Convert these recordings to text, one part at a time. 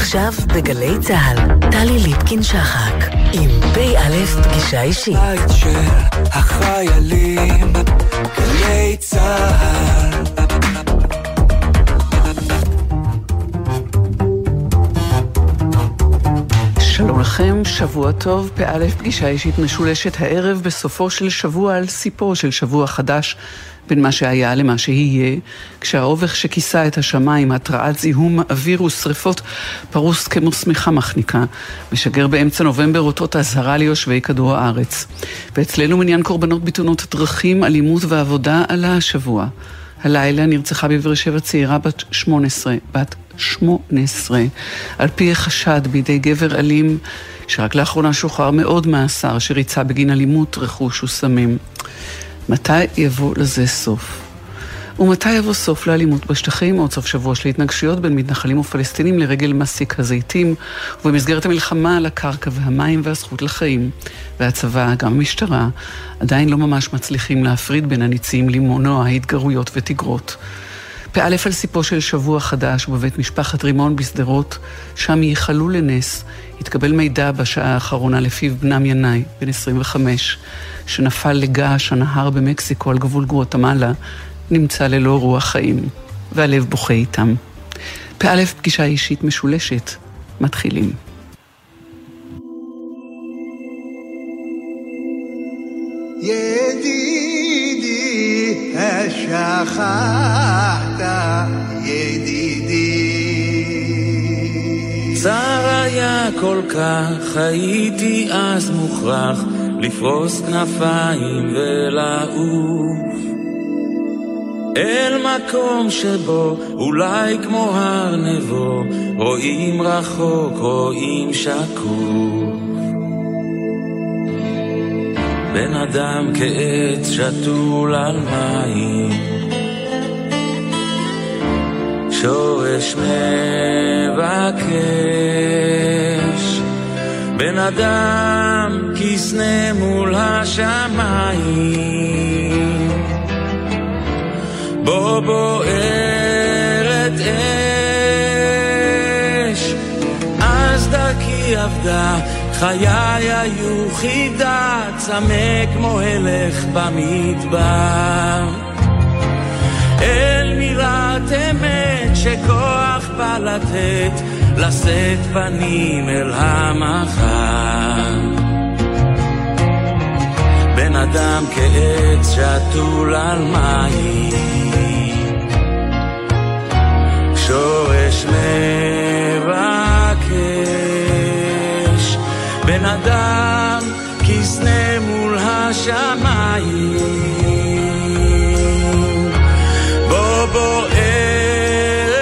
עכשיו בגלי צה"ל, טלי ליפקין-שחק, עם פ"א פגישה אישית. בית של החיילים, גלי צה"ל. שלום לכם, שבוע טוב, פ"א פגישה אישית משולשת הערב בסופו של שבוע על סיפו של שבוע חדש בין מה שהיה למה שיהיה, כשהאובך שכיסה את השמיים, התרעת זיהום אוויר ושרפות, פרוס כמו שמיכה מחניקה, משגר באמצע נובמבר אותות אזהרה ליושבי כדור הארץ. ואצלנו מניין קורבנות בתאונות דרכים, אלימות ועבודה עלה השבוע. הלילה נרצחה בבאר שבע צעירה בת 18, בת 18, על פי החשד בידי גבר אלים, שרק לאחרונה שוחרר מאוד מאסר שריצה בגין אלימות, רכוש וסמים. מתי יבוא לזה סוף? ומתי יבוא סוף לאלימות בשטחים, עוד סוף שבוע של התנגשויות בין מתנחלים ופלסטינים לרגל מסיק הזיתים, ובמסגרת המלחמה על הקרקע והמים והזכות לחיים. והצבא, גם המשטרה, עדיין לא ממש מצליחים להפריד בין הניצים למנוע התגרויות ותגרות. פא על סיפו של שבוע חדש בבית משפחת רימון בשדרות, שם ייחלו לנס, התקבל מידע בשעה האחרונה לפיו בנם ינאי, בן 25, שנפל לגעש הנהר במקסיקו על גבול גואטמלה, נמצא ללא רוח חיים, והלב בוכה איתם. פא פגישה אישית משולשת, מתחילים. ידידי, שכחת, ידידי. צר היה כל כך, הייתי אז מוכרח לפרוס כנפיים ולעוף. אל מקום שבו אולי כמו הר נבו רואים רחוק, רואים שקוף. בן אדם כעץ שתול על מים שורש מבקש. בן אדם כסנה מול השמיים. בו בוערת אש. אז דרכי עבדה חיי היו חידה צמא כמו הלך במדבר. אל מילת אמת שכוח בא לתת לשאת פנים אל המחר. בן אדם כעץ שתול על מים, שורש מבקש. בן אדם כסנה מול השמיים יצאתי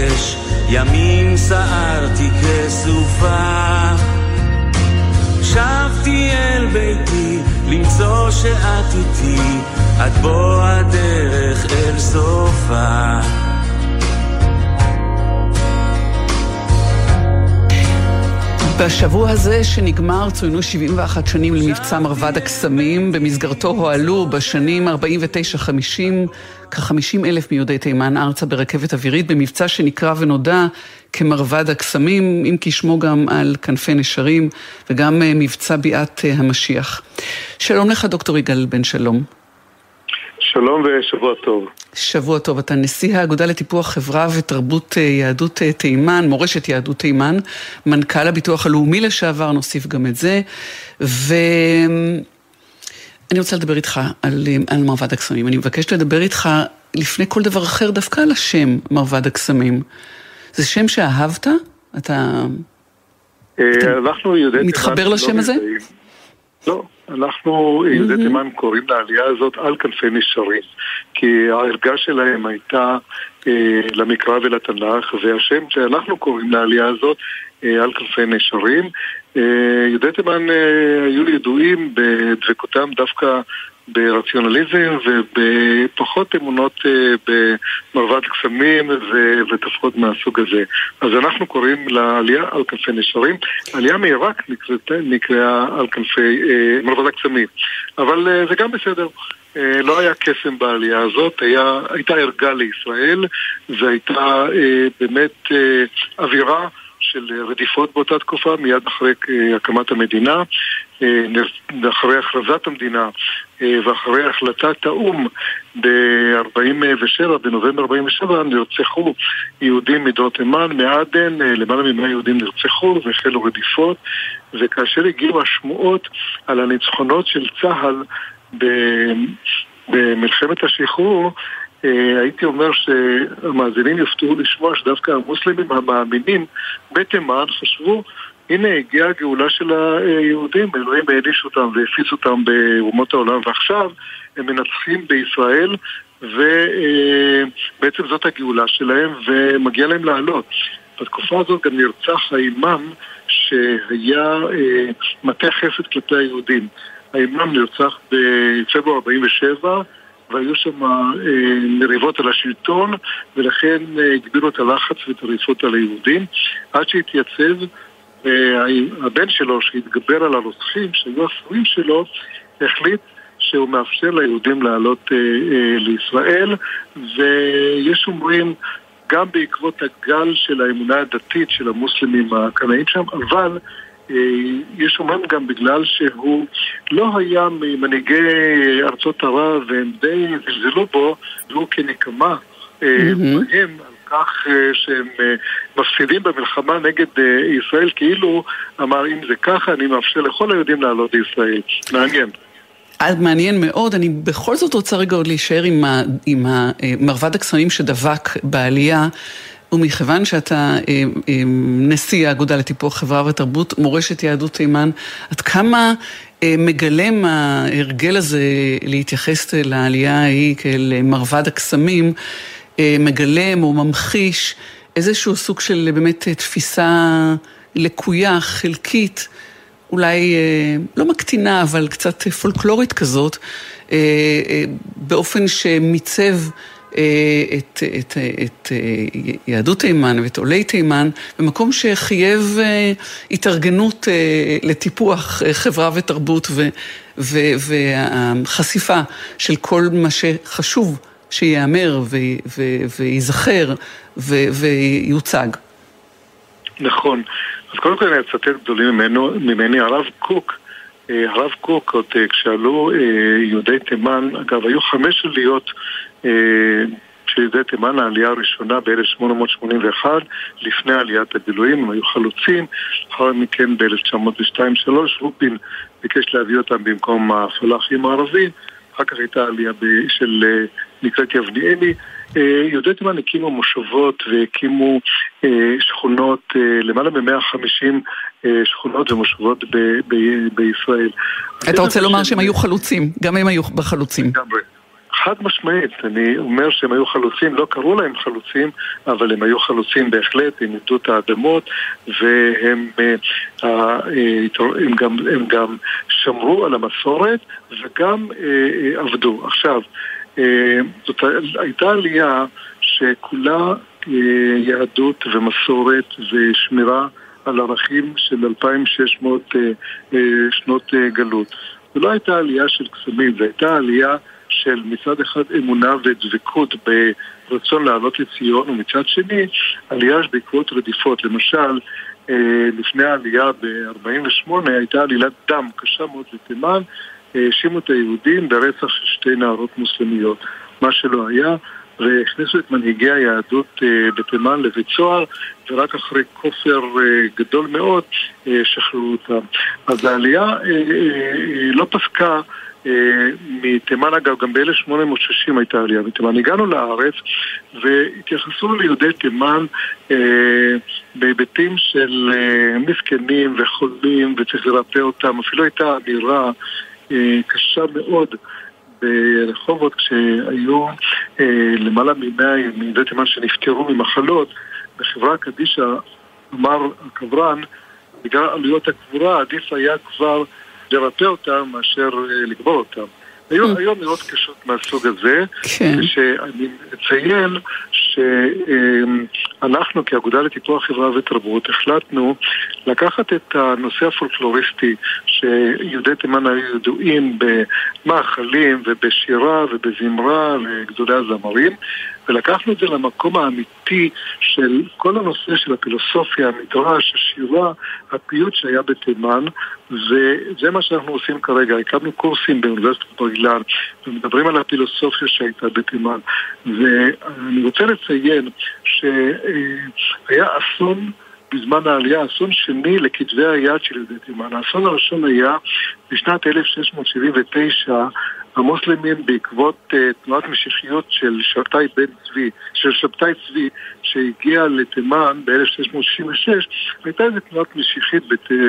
לבקש, ימים סערתי כסופה. שבתי אל ביתי, למצוא שאת איתי, עד בוא הדרך אל סופה. בשבוע הזה שנגמר צוינו 71 שנים למבצע מרבד הקסמים, במסגרתו הועלו בשנים 49-50 כ-50 אלף מיהודי תימן ארצה ברכבת אווירית, במבצע שנקרא ונודע כמרבד הקסמים, אם כי שמו גם על כנפי נשרים, וגם אה, מבצע ביאת אה, המשיח. שלום לך דוקטור יגאל בן שלום. שלום ושבוע טוב. שבוע טוב, אתה נשיא האגודה לטיפוח חברה ותרבות אה, יהדות אה, תימן, מורשת יהדות תימן, מנכ"ל הביטוח הלאומי לשעבר, נוסיף גם את זה. ואני רוצה לדבר איתך על, אה, על מרבד הקסמים. אני מבקשת לדבר איתך לפני כל דבר אחר, דווקא על השם מרבד הקסמים. זה שם שאהבת? אתה... אנחנו יודעים... מתחבר לשם הזה? לא, אנחנו, יהודי תימן, קוראים לעלייה הזאת על כנפי נשרים. כי הערגה שלהם הייתה אה, למקרא ולתנ"ך, והשם שאנחנו קוראים לעלייה הזאת אה, על כנפי נשרים. אה, יהודי תימן אה, היו ידועים בדבקותם דווקא ברציונליזם ובפחות אמונות אה, במרבד קסמים ותפחות מהסוג הזה. אז אנחנו קוראים לעלייה על כנפי נשרים. עלייה מעיראק נקראה על כנפי אה, מרבד הקסמים. אבל אה, זה גם בסדר. לא היה קסם בעלייה הזאת, היה, הייתה ערגה לישראל והייתה באמת אווירה של רדיפות באותה תקופה, מיד אחרי הקמת המדינה, אחרי הכרזת המדינה ואחרי החלטת האו"ם ב-47, בנובמבר 47, נרצחו יהודים מדור תימן, מעדן, למעלה ממאה יהודים נרצחו והחלו רדיפות, וכאשר הגיעו השמועות על הניצחונות של צה"ל במלחמת השחרור, הייתי אומר שהמאזינים יופתעו לשמוע שדווקא המוסלמים המאמינים בתימן חשבו הנה הגיעה הגאולה של היהודים, אלוהים העניש אותם והפיץ אותם באומות העולם ועכשיו הם מנצחים בישראל ובעצם זאת הגאולה שלהם ומגיע להם לעלות. בתקופה הזאת גם נרצח האימאם שהיה מטה חסד כלפי היהודים. האימאם נרצח בפברואר 47 והיו שם מריבות על השלטון ולכן הגבילו את הלחץ ואת הריצות על היהודים עד שהתייצב הבן שלו שהתגבר על הרוצחים שהיו הסורים שלו החליט שהוא מאפשר ליהודים לעלות לישראל ויש אומרים גם בעקבות הגל של האמונה הדתית של המוסלמים הקנאים שם אבל יש אומרים גם בגלל שהוא לא היה ממנהיגי ארצות ערב והם די זלזלו בו והוא כנקמה בהם על כך שהם מפסידים במלחמה נגד ישראל כאילו אמר אם זה ככה אני מאפשר לכל היהודים לעלות לישראל. מעניין. מעניין מאוד, אני בכל זאת רוצה רגע עוד להישאר עם, ה, עם מרבד הקסמים שדבק בעלייה. ומכיוון שאתה אה, אה, נשיא האגודה לטיפוח חברה ותרבות, מורשת יהדות תימן, עד כמה אה, מגלם ההרגל הזה להתייחס לעלייה ההיא כאל מרבד הקסמים, מגלם או ממחיש איזשהו סוג של באמת תפיסה לקויה, חלקית, אולי לא מקטינה, אבל קצת פולקלורית כזאת, באופן שמיצב את, את, את אה, יהדות תימן ואת עולי תימן במקום שחייב אה, התארגנות לטיפוח חברה ותרבות ו, ו, והחשיפה של כל מה שחשוב שייאמר וייזכר ויוצג. נכון. אז קודם כל אני אצטט גדולים ממנו, ממני, הרב קוק. הרב קוק, עוד כשעלו יהודי תימן, אגב, היו חמש עליות של יהודי תימן, העלייה הראשונה ב-1881, לפני עליית הבילויים, הם היו חלוצים, לאחר מכן ב-1902-1903 רופין ביקש להביא אותם במקום הפלאחים הערבים, אחר כך הייתה עלייה של נקראת יבניאלי. יהודי תימן הקימו מושבות והקימו שכונות, למעלה מ-150 שכונות ומושבות בישראל. אתה רוצה לומר שהם היו חלוצים, גם הם היו בחלוצים. לגמרי. חד משמעית, אני אומר שהם היו חלוצים, לא קראו להם חלוצים, אבל הם היו חלוצים בהחלט, הם איבדו את האדמות והם אה, אה, הם גם, הם גם שמרו על המסורת וגם עבדו. עכשיו, זאת הייתה עלייה שכולה יהדות ומסורת ושמירה על ערכים של 2,600 שנות גלות. זו לא הייתה עלייה של קסמים, זו הייתה עלייה של מצד אחד אמונה ודבקות ברצון לעלות לציון, ומצד שני עלייה בעקבות רדיפות. למשל, אה, לפני העלייה ב-48' הייתה עלילת דם קשה מאוד לתימן, האשימו את היהודים ברצח של שתי נערות מוסלמיות. מה שלא היה, והכניסו את מנהיגי היהדות אה, בתימן לבית סוהר, ורק אחרי כופר אה, גדול מאוד שחררו אותם. אז העלייה לא פסקה מתימן אגב, גם ב-1860 הייתה עלייה מתימן. הגענו לארץ והתייחסו ליהודי תימן אה, בהיבטים של אה, מסכנים וחולים וצריך לרפא אותם. אפילו הייתה אמירה אה, קשה מאוד ברחובות כשהיו אה, למעלה ממאה מיהודי תימן שנפטרו ממחלות. בחברה קדישא אמר הקברן, בגלל עלויות הקבורה עדיף היה כבר לרפא אותם מאשר אה, לגבור אותם. היו, mm. היו אמירות קשות מהסוג הזה, כן. שאני אציין שאנחנו כאגודה לטיפוח חברה ותרבות החלטנו לקחת את הנושא הפולקלוריסטי שיהודי תימן היו ידועים במאכלים ובשירה ובזמרה וגדולי הזמרים ולקחנו את זה למקום האמיתי של כל הנושא של הפילוסופיה, המדרש, השירה, הפיוט שהיה בתימן וזה מה שאנחנו עושים כרגע. הקמנו קורסים באוניברסיטת בר אילן ומדברים על הפילוסופיה שהייתה בתימן ואני רוצה לציין שהיה אסון בזמן העלייה, אסון שני לכתבי היד של יהודי תימן. האסון הראשון היה בשנת 1679, המוסלמים בעקבות uh, תנועת משיחיות של שבתאי בן צבי, של שבתאי צבי, שהגיע לתימן ב-1666, הייתה איזו תנועת משיחית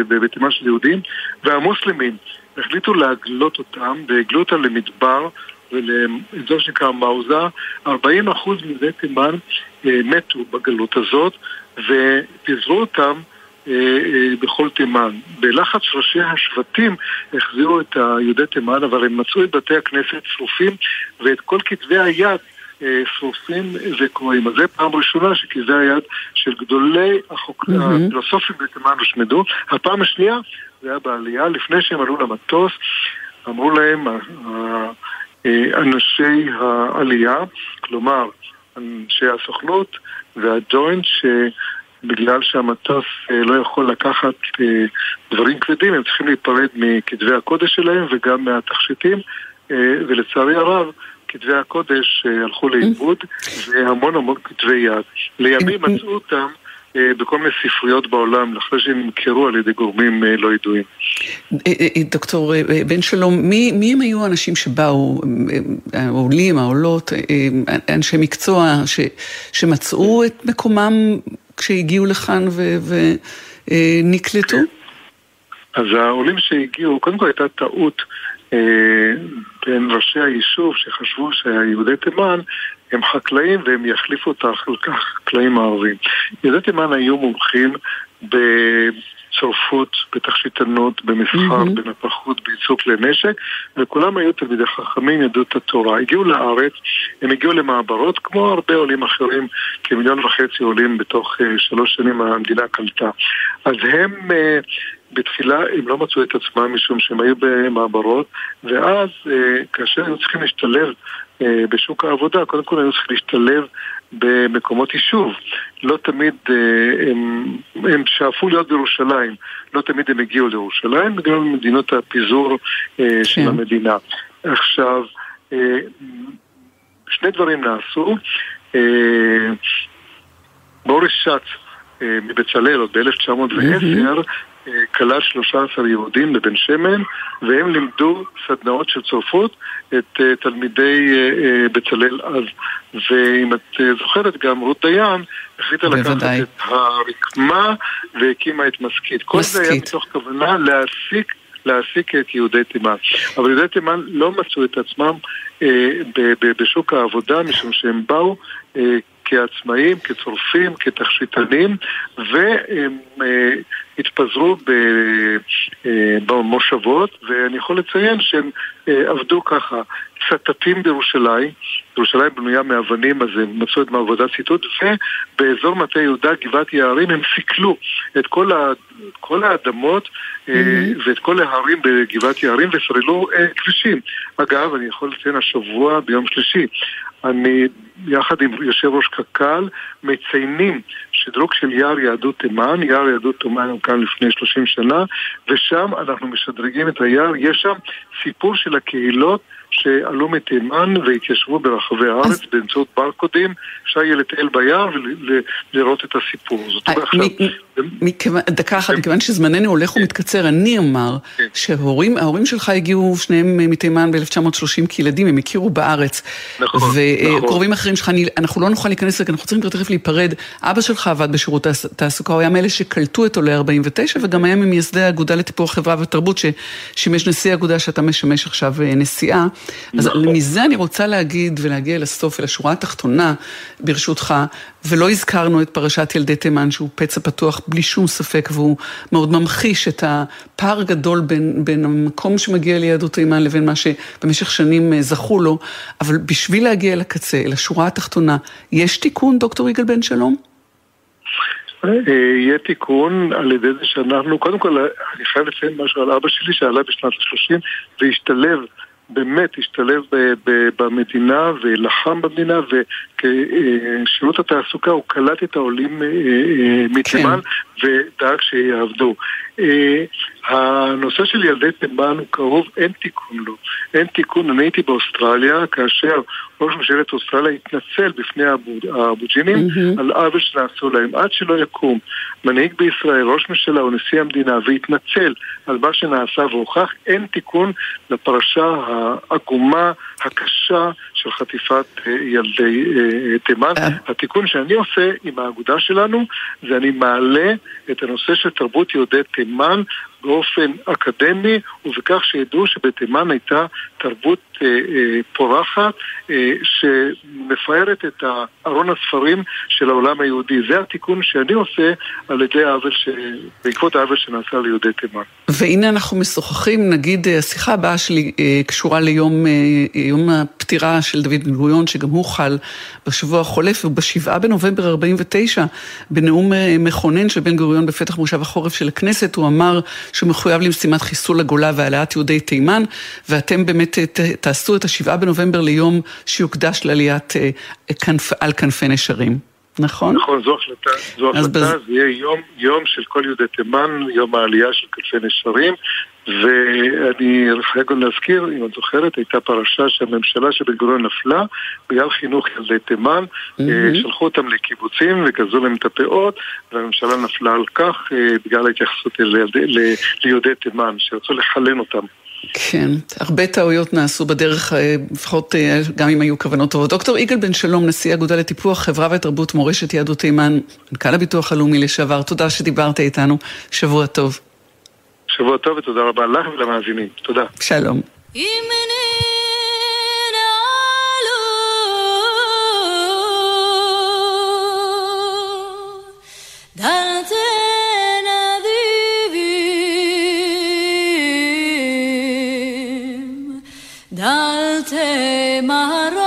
בתימן של יהודים, והמוסלמים החליטו להגלות אותם, והגלו אותם למדבר ולאזור שנקרא מאוזה, 40% מיהודי תימן אה, מתו בגלות הזאת ופיזרו אותם אה, אה, בכל תימן. בלחץ ראשי השבטים החזירו את יהודי תימן, אבל הם מצאו את בתי הכנסת שרופים ואת כל כתבי היד שרופים וקרואים. אז זו פעם ראשונה שכתבי היד של גדולי. הפילוסופים בתימן הושמדו. הפעם השנייה זה היה בעלייה, לפני שהם עלו למטוס, אמרו להם אנשי העלייה, כלומר אנשי הסוכנות והג'וינט שבגלל שהמטוס אה, לא יכול לקחת אה, דברים כבדים הם צריכים להיפרד מכתבי הקודש שלהם וגם מהתכשיטים אה, ולצערי הרב כתבי הקודש הלכו לאיבוד והמון המון כתבי יד. לימים מצאו אותם בכל מיני ספריות בעולם, אחרי שהם נמכרו על ידי גורמים לא ידועים. דוקטור בן שלום, מי, מי הם היו האנשים שבאו, העולים, העולות, אנשי מקצוע, ש, שמצאו את מקומם כשהגיעו לכאן ונקלטו? אז העולים שהגיעו, קודם כל הייתה טעות בין ראשי היישוב שחשבו שהיהודי תימן הם חקלאים והם יחליפו את החקלאים הערבים. יהודי תימן היו מומחים בצורפות, בתכשיטנות, במסחר, mm-hmm. בנפחות, בייצור כלי נשק, וכולם היו תלמידי חכמים, ידעו את התורה. הגיעו לארץ, הם הגיעו למעברות, כמו הרבה עולים אחרים, כמיליון וחצי עולים בתוך uh, שלוש שנים המדינה קלטה. אז הם... Uh, בתחילה הם לא מצאו את עצמם משום שהם היו במעברות ואז כאשר הם צריכים להשתלב אה, בשוק העבודה, קודם כל היו צריכים להשתלב במקומות יישוב. לא תמיד אה, הם, הם שאפו להיות בירושלים, לא תמיד הם הגיעו לירושלים, בגלל מדינות הפיזור אה, של כן. המדינה. עכשיו, שני דברים נעשו. בוריס שץ מבצלאל עוד ב-1910 כלל 13 יהודים בבן שמן, והם לימדו סדנאות של צורפות את uh, תלמידי uh, בצלאל אז. ואם את זוכרת, גם רות דיין החליטה לקחת את הרקמה והקימה את מסכית. כל. זה היה מתוך כוונה להסיק להעסיק את יהודי תימן. אבל יהודי תימן לא מצאו את עצמם אה, בשוק העבודה משום שהם באו אה, כעצמאים, כצורפים, כתכשיטנים, והם אה, התפזרו אה, במושבות, ואני יכול לציין שהם אה, עבדו ככה, צטטים בירושלים, ירושלים בנויה מאבנים, אז הם מצאו את מעבודת ציטוט, ובאזור מטה יהודה, גבעת יערים, הם סיכלו את כל, ה, כל האדמות mm-hmm. ואת כל ההרים בגבעת יערים וסרלו כבישים. אגב, אני יכול לציין השבוע ביום שלישי, אני יחד עם יושב ראש קק"ל מציינים שדרוג של יער יהדות תימן, יער יהדות תימן כאן לפני 30 שנה, ושם אנחנו משדרגים את היער, יש שם סיפור של הקהילות שעלו מתימן והתיישבו ברחבי הארץ אז... באמצעות ברקודים, אפשר יהיה לטייל ביער ולראות את הסיפור. זאת אומרת עכשיו... דקה אחת, מכיוון שזמננו הולך ומתקצר, אני אומר כן. שההורים שלך הגיעו שניהם מתימן ב-1930 כילדים, הם הכירו בארץ. נכון, נכון. וקרובים אחרים שלך, אנחנו לא נוכל להיכנס לזה, אנחנו צריכים תכף להיפרד. אבא שלך עבד בשירות התעסוקה, הוא היה מאלה שקלטו את עולי 49, וגם היה ממייסדי האגודה לטיפוח חברה ותרבות, ששימש נשיא האגודה שאתה משמש עכשיו אה, נשיאה. אז נכון. מזה אני רוצה להגיד ולהגיע לסוף, אל השורה התחתונה, ברשותך, ולא הזכרנו את פרשת ילדי תימן, שהוא פצע פתוח בלי שום ספק, והוא מאוד ממחיש את הפער הגדול בין, בין המקום שמגיע ליהדות תימן לבין מה שבמשך שנים אה, זכו לו, אבל בשביל להגיע לקצה, אל השורה התחתונה, יש תיקון, דוקטור יגאל בן שלום? אה, יהיה תיקון על ידי זה שאנחנו, קודם כל אני חייב לציין משהו על אבא שלי שעלה בשנת ה-30 והשתלב באמת השתלב במדינה ולחם במדינה וכשירות התעסוקה הוא קלט את העולים אה, אה, מתימן כן. ודאג שיעבדו. אה, הנושא של ילדי תימן הוא קרוב, אין תיקון לו. אין תיקון, אני הייתי באוסטרליה כאשר ראש ממשלת אוסטרליה התנצל בפני האבוג'ינים mm-hmm. על עוול שנעשו להם. עד שלא יקום מנהיג בישראל, ראש ממשלה או נשיא המדינה והתנצל על מה שנעשה והוכח, אין תיקון לפרשה העגומה, הקשה של חטיפת אה, ילדי אה, תימן. התיקון שאני עושה עם האגודה שלנו זה אני מעלה את הנושא של תרבות יהודי תימן באופן אקדמי, ובכך שידעו שבתימן הייתה תרבות אה, אה, פורחת אה, שמפארת את ארון הספרים של העולם היהודי. זה התיקון שאני עושה על ידי העוול, ש... בעקבות העוול שנעשה ליהודי תימן. והנה אנחנו משוחחים, נגיד השיחה הבאה שלי קשורה ליום יום הפטירה של דוד בן גוריון, שגם הוא חל בשבוע החולף, ובשבעה בנובמבר 49, בנאום מכונן של בן גוריון בפתח מושב החורף של הכנסת, הוא אמר שהוא מחויב למשימת חיסול הגולה והעלאת יהודי תימן, ואתם באמת ת, תעשו את השבעה בנובמבר ליום שיוקדש לעליית כנפ, על כנפי נשרים. נכון? נכון, זו החלטה, זו החלטה, בז... זה יהיה יום, יום של כל יהודי תימן, יום העלייה של כנפי נשרים, ואני חייב גם להזכיר, אם את זוכרת, הייתה פרשה שהממשלה של בן גוריון נפלה בגלל חינוך ילדי תימן, mm-hmm. שלחו אותם לקיבוצים וגזו להם את הפאות, והממשלה נפלה על כך אה, בגלל ההתייחסות ליהודי תימן, שרצו לחלן אותם. כן, הרבה טעויות נעשו בדרך, אה, לפחות גם אם היו כוונות טובות. דוקטור יגאל בן שלום, נשיא האגודה לטיפוח חברה ותרבות מורשת יהדות תימן, מנכ"ל הביטוח הלאומי לשעבר, תודה שדיברת איתנו, שבוע טוב. שבוע טוב ותודה רבה לך ולמאזינים. תודה. שלום. te maro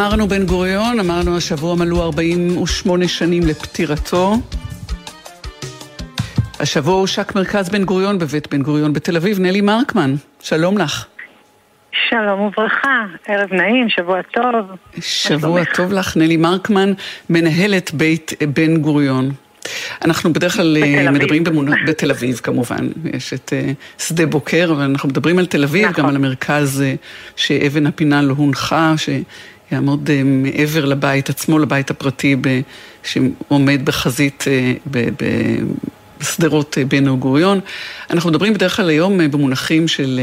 אמרנו בן גוריון, אמרנו השבוע מלאו 48 שנים לפטירתו. השבוע הושק מרכז בן גוריון בבית בן גוריון בתל אביב. נלי מרקמן, שלום לך. שלום וברכה, ערב נעים, שבוע טוב. שבוע טוב לך, נלי מרקמן, מנהלת בית בן גוריון. אנחנו בדרך כלל אה, מדברים במונ... בתל אביב כמובן, יש את uh, שדה בוקר, אבל אנחנו מדברים על תל אביב, נכון. גם על המרכז uh, שאבן הפינה לא הונחה, שיעמוד אה, מעבר לבית עצמו, לבית הפרטי ב... שעומד בחזית. ב... בשדרות בן גוריון. אנחנו מדברים בדרך כלל היום במונחים של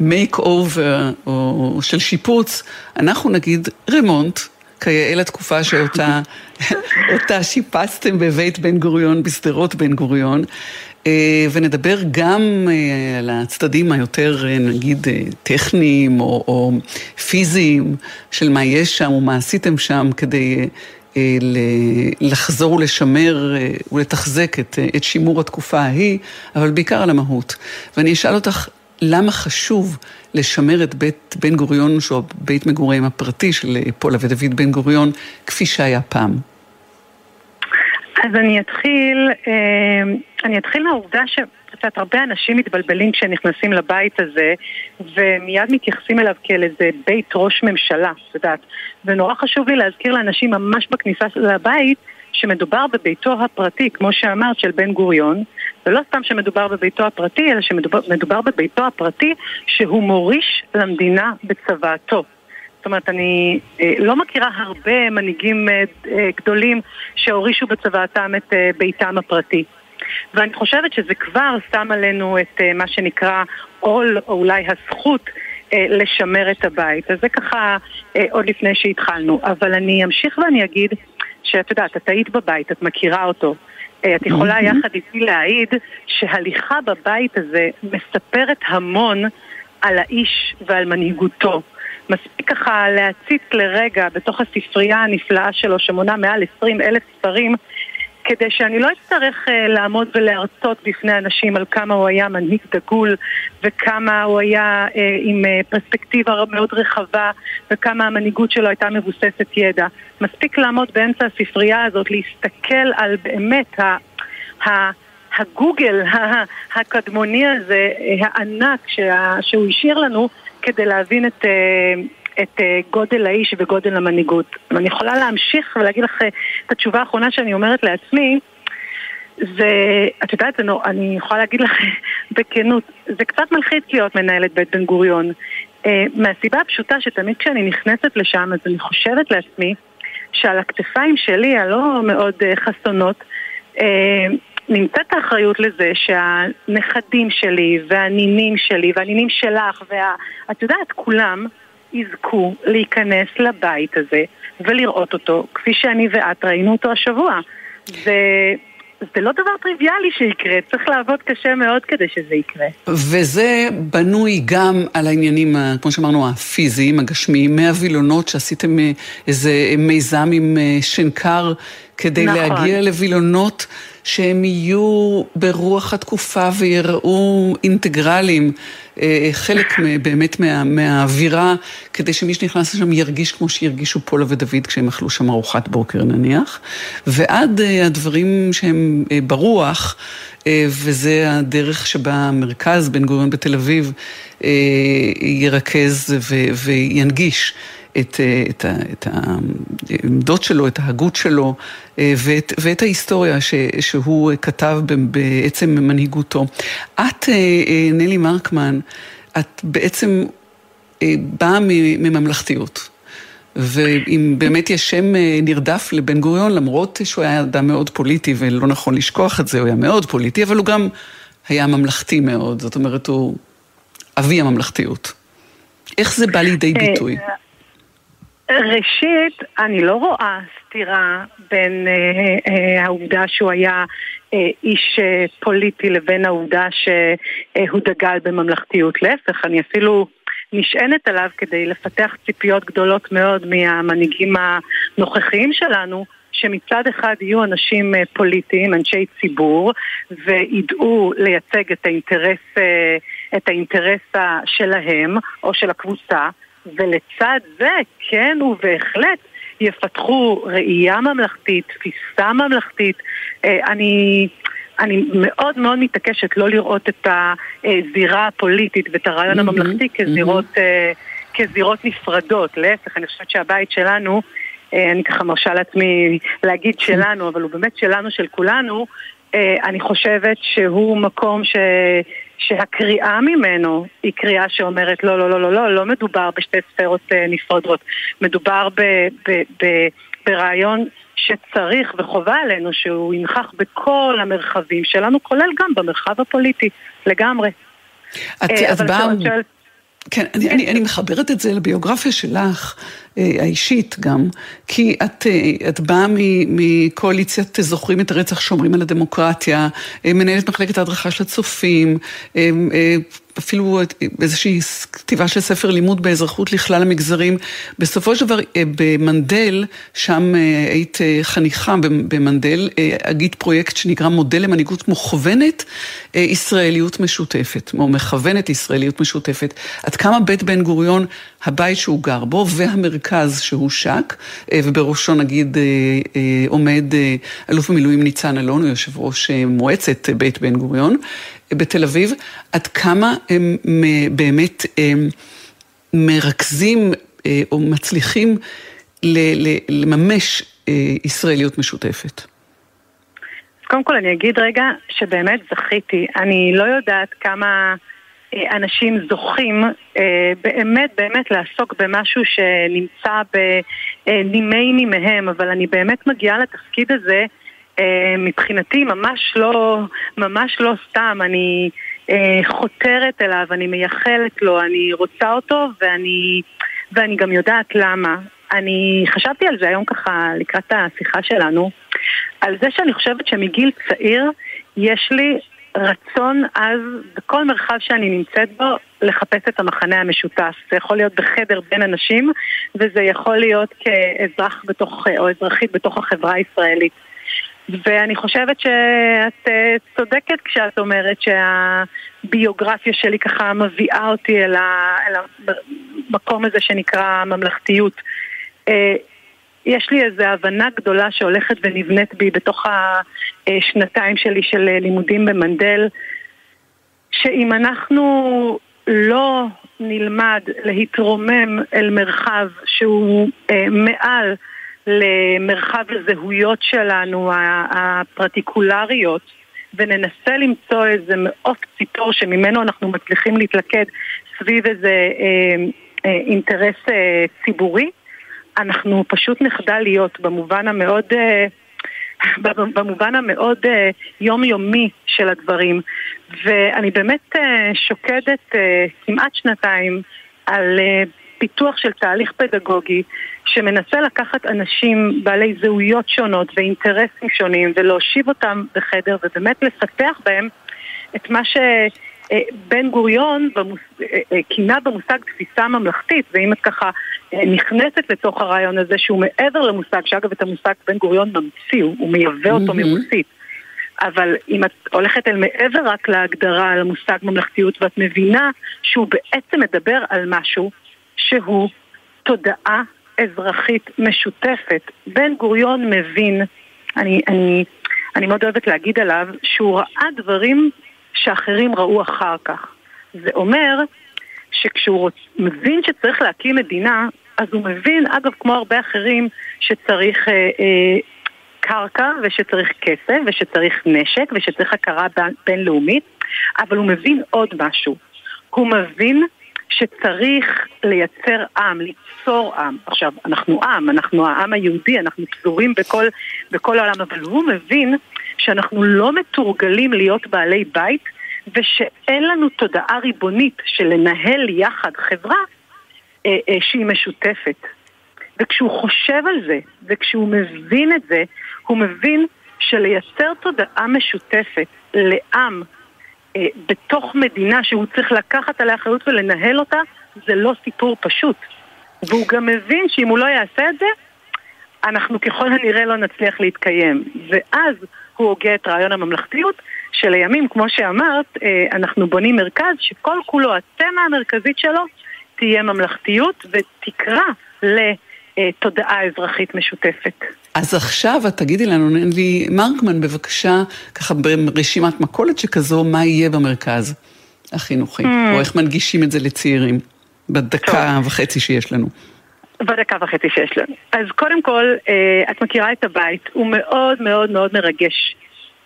makeover או של שיפוץ, אנחנו נגיד רמונט. כיאה לתקופה שאותה שיפצתם בבית בן גוריון, בשדרות בן גוריון. אה, ונדבר גם אה, על הצדדים היותר, אה, נגיד, טכניים או, או פיזיים של מה יש שם או מה עשיתם שם כדי לחזור ולשמר ולתחזק את, את שימור התקופה ההיא, אבל בעיקר על המהות. ואני אשאל אותך, למה חשוב לשמר את בית בן גוריון, שהוא בית מגוריהם הפרטי של פולה ודוד בן גוריון, כפי שהיה פעם? אז אני אתחיל, אה, אני אתחיל מהעובדה שקצת הרבה אנשים מתבלבלים כשנכנסים לבית הזה ומיד מתייחסים אליו כאל איזה בית ראש ממשלה, את יודעת. ונורא חשוב לי להזכיר לאנשים ממש בכניסה לבית שמדובר בביתו הפרטי, כמו שאמרת, של בן גוריון, ולא סתם שמדובר בביתו הפרטי, אלא שמדובר בביתו הפרטי שהוא מוריש למדינה בצוואתו. זאת אומרת, אני אה, לא מכירה הרבה מנהיגים אה, אה, גדולים שהורישו בצוואתם את ביתם הפרטי. ואני חושבת שזה כבר שם עלינו את מה שנקרא עול, או אולי הזכות, לשמר את הבית. אז זה ככה עוד לפני שהתחלנו. אבל אני אמשיך ואני אגיד שאת יודעת, את היית בבית, את מכירה אותו. את יכולה יחד איתי להעיד שהליכה בבית הזה מספרת המון על האיש ועל מנהיגותו. מספיק ככה להציץ לרגע בתוך הספרייה הנפלאה שלו שמונה מעל 20 אלף ספרים כדי שאני לא אצטרך uh, לעמוד ולהרצות בפני אנשים על כמה הוא היה מנהיג דגול וכמה הוא היה uh, עם uh, פרספקטיבה מאוד רחבה וכמה המנהיגות שלו הייתה מבוססת ידע. מספיק לעמוד באמצע הספרייה הזאת, להסתכל על באמת ה... ה הגוגל הקדמוני הזה, הענק שהוא השאיר לנו, כדי להבין את, אה, את אה, גודל האיש וגודל המנהיגות. ואני יכולה להמשיך ולהגיד לך אה, את התשובה האחרונה שאני אומרת לעצמי, זה, את יודעת, נור, אני יכולה להגיד לך בכנות, זה קצת מלחיץ להיות מנהלת בית בן גוריון. מהסיבה הפשוטה שתמיד כשאני נכנסת לשם, אז אני חושבת לעצמי שעל הכתפיים שלי, הלא מאוד חסונות, נמצאת האחריות לזה שהנכדים שלי והנינים שלי והנינים שלך ואת יודעת, כולם יזכו להיכנס לבית הזה ולראות אותו כפי שאני ואת ראינו אותו השבוע. זה... זה לא דבר טריוויאלי שיקרה, צריך לעבוד קשה מאוד כדי שזה יקרה. וזה בנוי גם על העניינים, כמו שאמרנו, הפיזיים, הגשמיים, מהווילונות שעשיתם אה, איזה מיזם עם אה, שנקר כדי נכון. להגיע לווילונות שהם יהיו ברוח התקופה ויראו אינטגרליים, אה, חלק באמת מה, מהאווירה, כדי שמי שנכנס לשם ירגיש כמו שהרגישו פולה ודוד כשהם אכלו שם ארוחת בוקר נניח, ועד אה, הדברים שהם אה, ברוח, וזה הדרך שבה המרכז בן גוריון בתל אביב ירכז וינגיש. את, אה, את, את העמדות שלו, את ההגות שלו ואת, ואת ההיסטוריה ש, שהוא כתב בעצם מנהיגותו. את, אה, אה, נלי מרקמן, את בעצם באה מממלכתיות. ואם באמת יש שם נרדף לבן גוריון, למרות שהוא היה אדם מאוד פוליטי, ולא נכון לשכוח את זה, הוא היה מאוד פוליטי, אבל הוא גם היה ממלכתי מאוד, זאת אומרת, הוא אבי הממלכתיות. איך זה בא לידי ביטוי? ראשית, אני לא רואה סתירה בין אה, אה, העובדה שהוא היה אה, איש אה, פוליטי לבין העובדה שהוא דגל בממלכתיות. להפך, אני אפילו נשענת עליו כדי לפתח ציפיות גדולות מאוד מהמנהיגים הנוכחיים שלנו. שמצד אחד יהיו אנשים אה, פוליטיים, אנשי ציבור, וידעו לייצג את האינטרס, אה, את האינטרס שלהם או של הקבוצה, ולצד זה, כן ובהחלט, יפתחו ראייה ממלכתית, תפיסה ממלכתית. אה, אני... אני מאוד מאוד מתעקשת לא לראות את הזירה הפוליטית ואת הרעיון mm-hmm, הממלכתי כזירות, mm-hmm. כזירות נפרדות. להפך, אני חושבת שהבית שלנו, אה, אני ככה מרשה לעצמי להגיד שלנו, אבל הוא באמת שלנו, של כולנו, אני חושבת שהוא מקום ש... שהקריאה ממנו היא קריאה שאומרת לא, לא, לא, לא, לא, לא מדובר בשתי ספרות נפרדות. מדובר ב, ב, ב, ברעיון שצריך וחובה עלינו שהוא ינכח בכל המרחבים שלנו, כולל גם במרחב הפוליטי, לגמרי. את, את באה... כן, אני, אני, אני מחברת את זה לביוגרפיה שלך, אה, האישית גם, כי את, אה, את באה מקואליציית זוכרים את הרצח, שומרים על הדמוקרטיה, אה, מנהלת מחלקת ההדרכה של הצופים, אפילו איזושהי כתיבה של ספר לימוד באזרחות לכלל המגזרים. בסופו של דבר, במנדל, שם היית חניכה במנדל, אגיד פרויקט שנקרא מודל למנהיגות מוכוונת ישראליות משותפת, או מכוונת ישראליות משותפת. עד כמה בית בן גוריון, הבית שהוא גר בו, והמרכז שהושק, אה, ובראשו נגיד אה, אה, עומד אלוף במילואים ניצן אלון, הוא יושב ראש מועצת בית בן גוריון בתל אביב, עד כמה הם באמת מרכזים או מצליחים לממש ישראליות משותפת. קודם כל אני אגיד רגע שבאמת זכיתי. אני לא יודעת כמה... אה, אנשים זוכים אה, באמת באמת לעסוק במשהו שנמצא בנימי נימיהם, אבל אני באמת מגיעה לתפקיד הזה אה, מבחינתי ממש לא, ממש לא סתם, אני חותרת אליו, אני מייחלת לו, אני רוצה אותו ואני, ואני גם יודעת למה. אני חשבתי על זה היום ככה לקראת השיחה שלנו, על זה שאני חושבת שמגיל צעיר יש לי רצון עז בכל מרחב שאני נמצאת בו לחפש את המחנה המשותף. זה יכול להיות בחדר בין אנשים וזה יכול להיות כאזרח בתוך, או אזרחית בתוך החברה הישראלית. ואני חושבת שאת אה, צודקת כשאת אומרת שהביוגרפיה שלי ככה מביאה אותי אל, המקום הזה שנקרא ממלכתיות. אה, יש לי איזו הבנה גדולה שהולכת ונבנית בי בתוך השנתיים שלי של לימודים במנדל, שאם אנחנו לא נלמד להתרומם אל מרחב שהוא אה, מעל למרחב הזהויות שלנו, הפרטיקולריות, וננסה למצוא איזה מעוף ציפור שממנו אנחנו מצליחים להתלכד סביב איזה אה, אה, אינטרס אה, ציבורי, אנחנו פשוט נחדל להיות במובן המאוד... אה, במובן המאוד אה, יומיומי של הדברים. ואני באמת אה, שוקדת כמעט שנתיים על פיתוח של תהליך פדגוגי שמנסה לקחת אנשים בעלי זהויות שונות ואינטרסים שונים ולהושיב אותם בחדר ובאמת לפתח בהם את מה ש... אה, גוריון במוס... אה, אה, כינה במושג תפיסה ממלכתית, ואם את ככה נכנסת לתוך הרעיון הזה שהוא מעבר למושג, שאגב את המושג בן גוריון ממציא, הוא מייבא אותו mm-hmm. מרוסית. אבל אם את הולכת אל מעבר רק להגדרה על המושג ממלכתיות ואת מבינה שהוא בעצם מדבר על משהו שהוא תודעה אזרחית משותפת. בן גוריון מבין, אני, אני, אני מאוד אוהבת להגיד עליו, שהוא ראה דברים שאחרים ראו אחר כך. זה אומר שכשהוא רוצ... מבין שצריך להקים מדינה, אז הוא מבין, אגב, כמו הרבה אחרים, שצריך אה, אה, קרקע ושצריך כסף ושצריך נשק ושצריך הכרה בינלאומית, אבל הוא מבין עוד משהו. הוא מבין שצריך לייצר עם, ליצור עם. עכשיו, אנחנו עם, אנחנו העם היהודי, אנחנו פזורים בכל, בכל העולם, אבל הוא מבין שאנחנו לא מתורגלים להיות בעלי בית ושאין לנו תודעה ריבונית של לנהל יחד חברה אה, אה, שהיא משותפת. וכשהוא חושב על זה, וכשהוא מבין את זה, הוא מבין שלייצר תודעה משותפת לעם בתוך מדינה שהוא צריך לקחת עליה אחריות ולנהל אותה, זה לא סיפור פשוט. והוא גם מבין שאם הוא לא יעשה את זה, אנחנו ככל הנראה לא נצליח להתקיים. ואז הוא הוגה את רעיון הממלכתיות, שלימים, כמו שאמרת, אה, אנחנו בונים מרכז שכל כולו, התמה המרכזית שלו, תהיה ממלכתיות ותקרא לתודעה אזרחית משותפת. אז עכשיו את תגידי לנו, נלי מרקמן, בבקשה, ככה ברשימת מכולת שכזו, מה יהיה במרכז החינוכי, mm. או איך מנגישים את זה לצעירים, בדקה טוב. וחצי שיש לנו. בדקה וחצי שיש לנו. אז קודם כל, אה, את מכירה את הבית, הוא מאוד מאוד מאוד מרגש.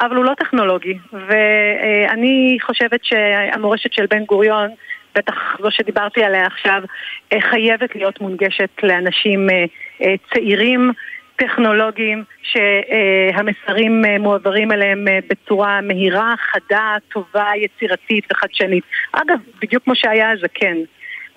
אבל הוא לא טכנולוגי, ואני חושבת שהמורשת של בן גוריון, בטח זו שדיברתי עליה עכשיו, אה, חייבת להיות מונגשת לאנשים אה, צעירים, טכנולוגיים, שהמסרים מועברים אליהם בצורה מהירה, חדה, טובה, יצירתית וחדשנית. אגב, בדיוק כמו שהיה הזקן. כן.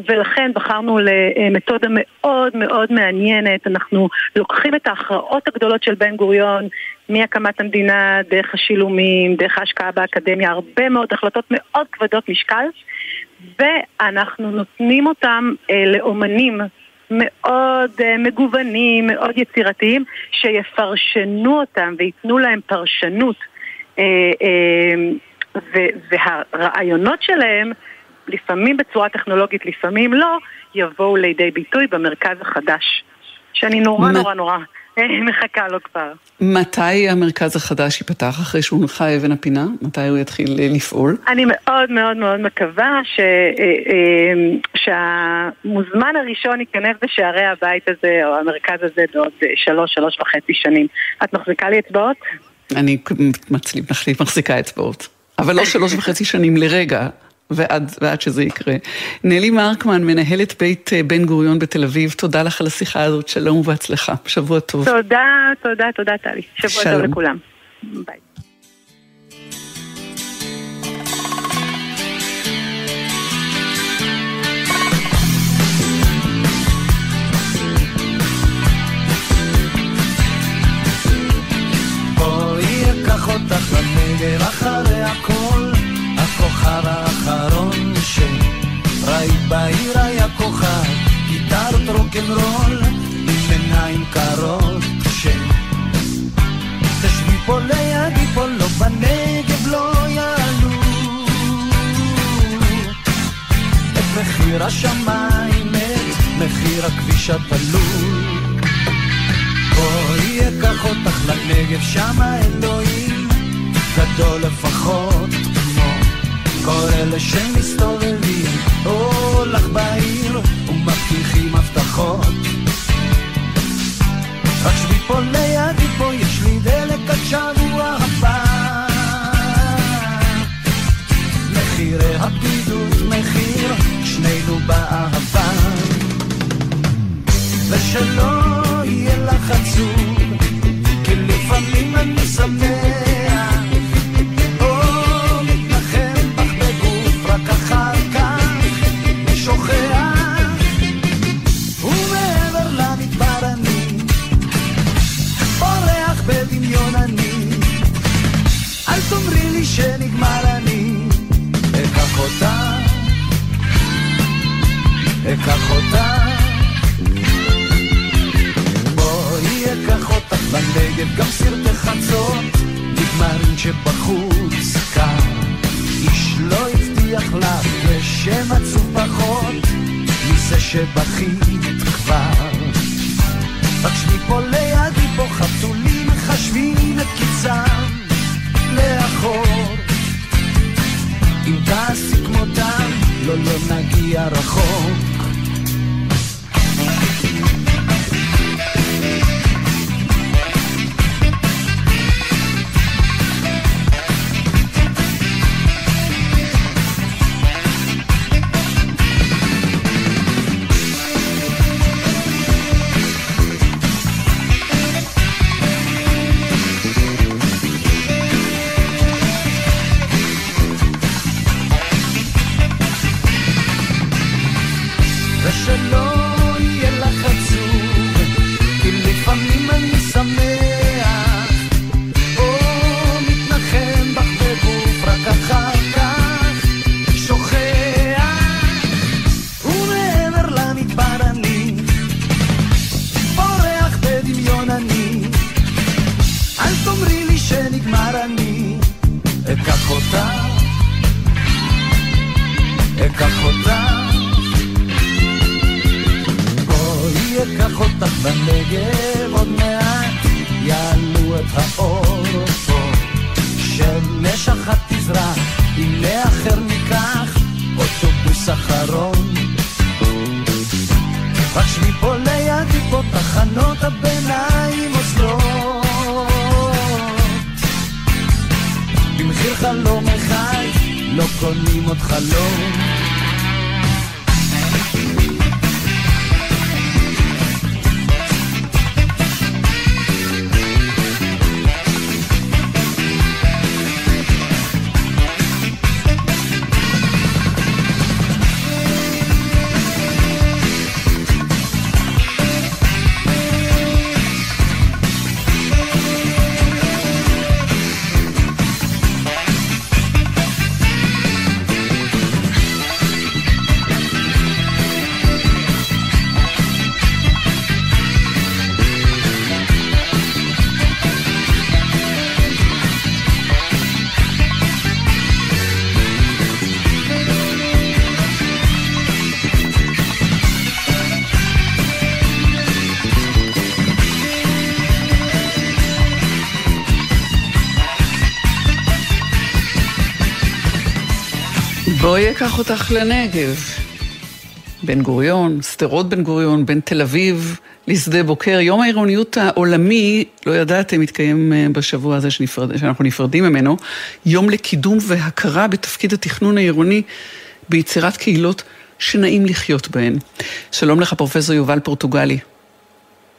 ולכן בחרנו למתודה מאוד מאוד מעניינת. אנחנו לוקחים את ההכרעות הגדולות של בן גוריון מהקמת המדינה, דרך השילומים, דרך ההשקעה באקדמיה, הרבה מאוד החלטות מאוד כבדות משקל, ואנחנו נותנים אותם אה, לאומנים מאוד uh, מגוונים, מאוד יצירתיים, שיפרשנו אותם וייתנו להם פרשנות. Uh, uh, והרעיונות שלהם לפעמים בצורה טכנולוגית, לפעמים לא, יבואו לידי ביטוי במרכז החדש, שאני נורא נורא נורא מחכה לו כבר. מתי המרכז החדש ייפתח אחרי שהונחה אבן הפינה? מתי הוא יתחיל אה, לפעול? אני מאוד מאוד מאוד מקווה ש... אה, אה, שהמוזמן הראשון ייכנס בשערי הבית הזה, או המרכז הזה, בעוד שלוש, שלוש וחצי שנים. את מחזיקה לי אצבעות? אני מחזיקה אצבעות. אבל לא שלוש וחצי שנים לרגע. ועד, ועד שזה יקרה. נלי מרקמן, מנהלת בית אה, בן גוריון בתל אביב, תודה לך על השיחה הזאת, שלום ובהצלחה. שבוע טוב. תודה, תודה, תודה טלי. שבוע שלום. טוב לכולם. ביי. אותך לנגב אחרי הכל, הכוכב האחרון שראית בעיר היה כוכב, גיטרת רוקנרול עם עיניים קרות תשבי פה לידי פה לא בנגב לא יעלו. את מחיר השמיים, את מחיר הכביש התלוי בואי אקח אותך לנגב, שמה אלוהים גדול לפחות כל אלה שמסתובבים, או לך בעיר, ומבטיחים הבטחות. רק שבי פה לידי פה, יש לי דלק עד שבוע הבא. מחירי הבדידות, מחיר שנינו באהבה. ושלא יהיה לך עצוב, כי לפעמים אני שמח. אקח אותה. בואי אקח אותך לנגב, גם סרטי חצות נגמרים שבחוץ קר. איש לא הבטיח לך ושם עצוב פחות מזה שבכית כבר. שבי פה לידי פה חתולים מחשבים את קיצם לאחור אם תעשי כמותם, לא לא נגיע רחוק אקח אותך לנגב. בן גוריון, שדרות בן גוריון, בין תל אביב לשדה בוקר. יום העירוניות העולמי, לא ידעתם, מתקיים אה, בשבוע הזה שנפרד, שאנחנו נפרדים ממנו, יום לקידום והכרה בתפקיד התכנון העירוני ביצירת קהילות שנעים לחיות בהן. שלום לך, פרופסור יובל פורטוגלי.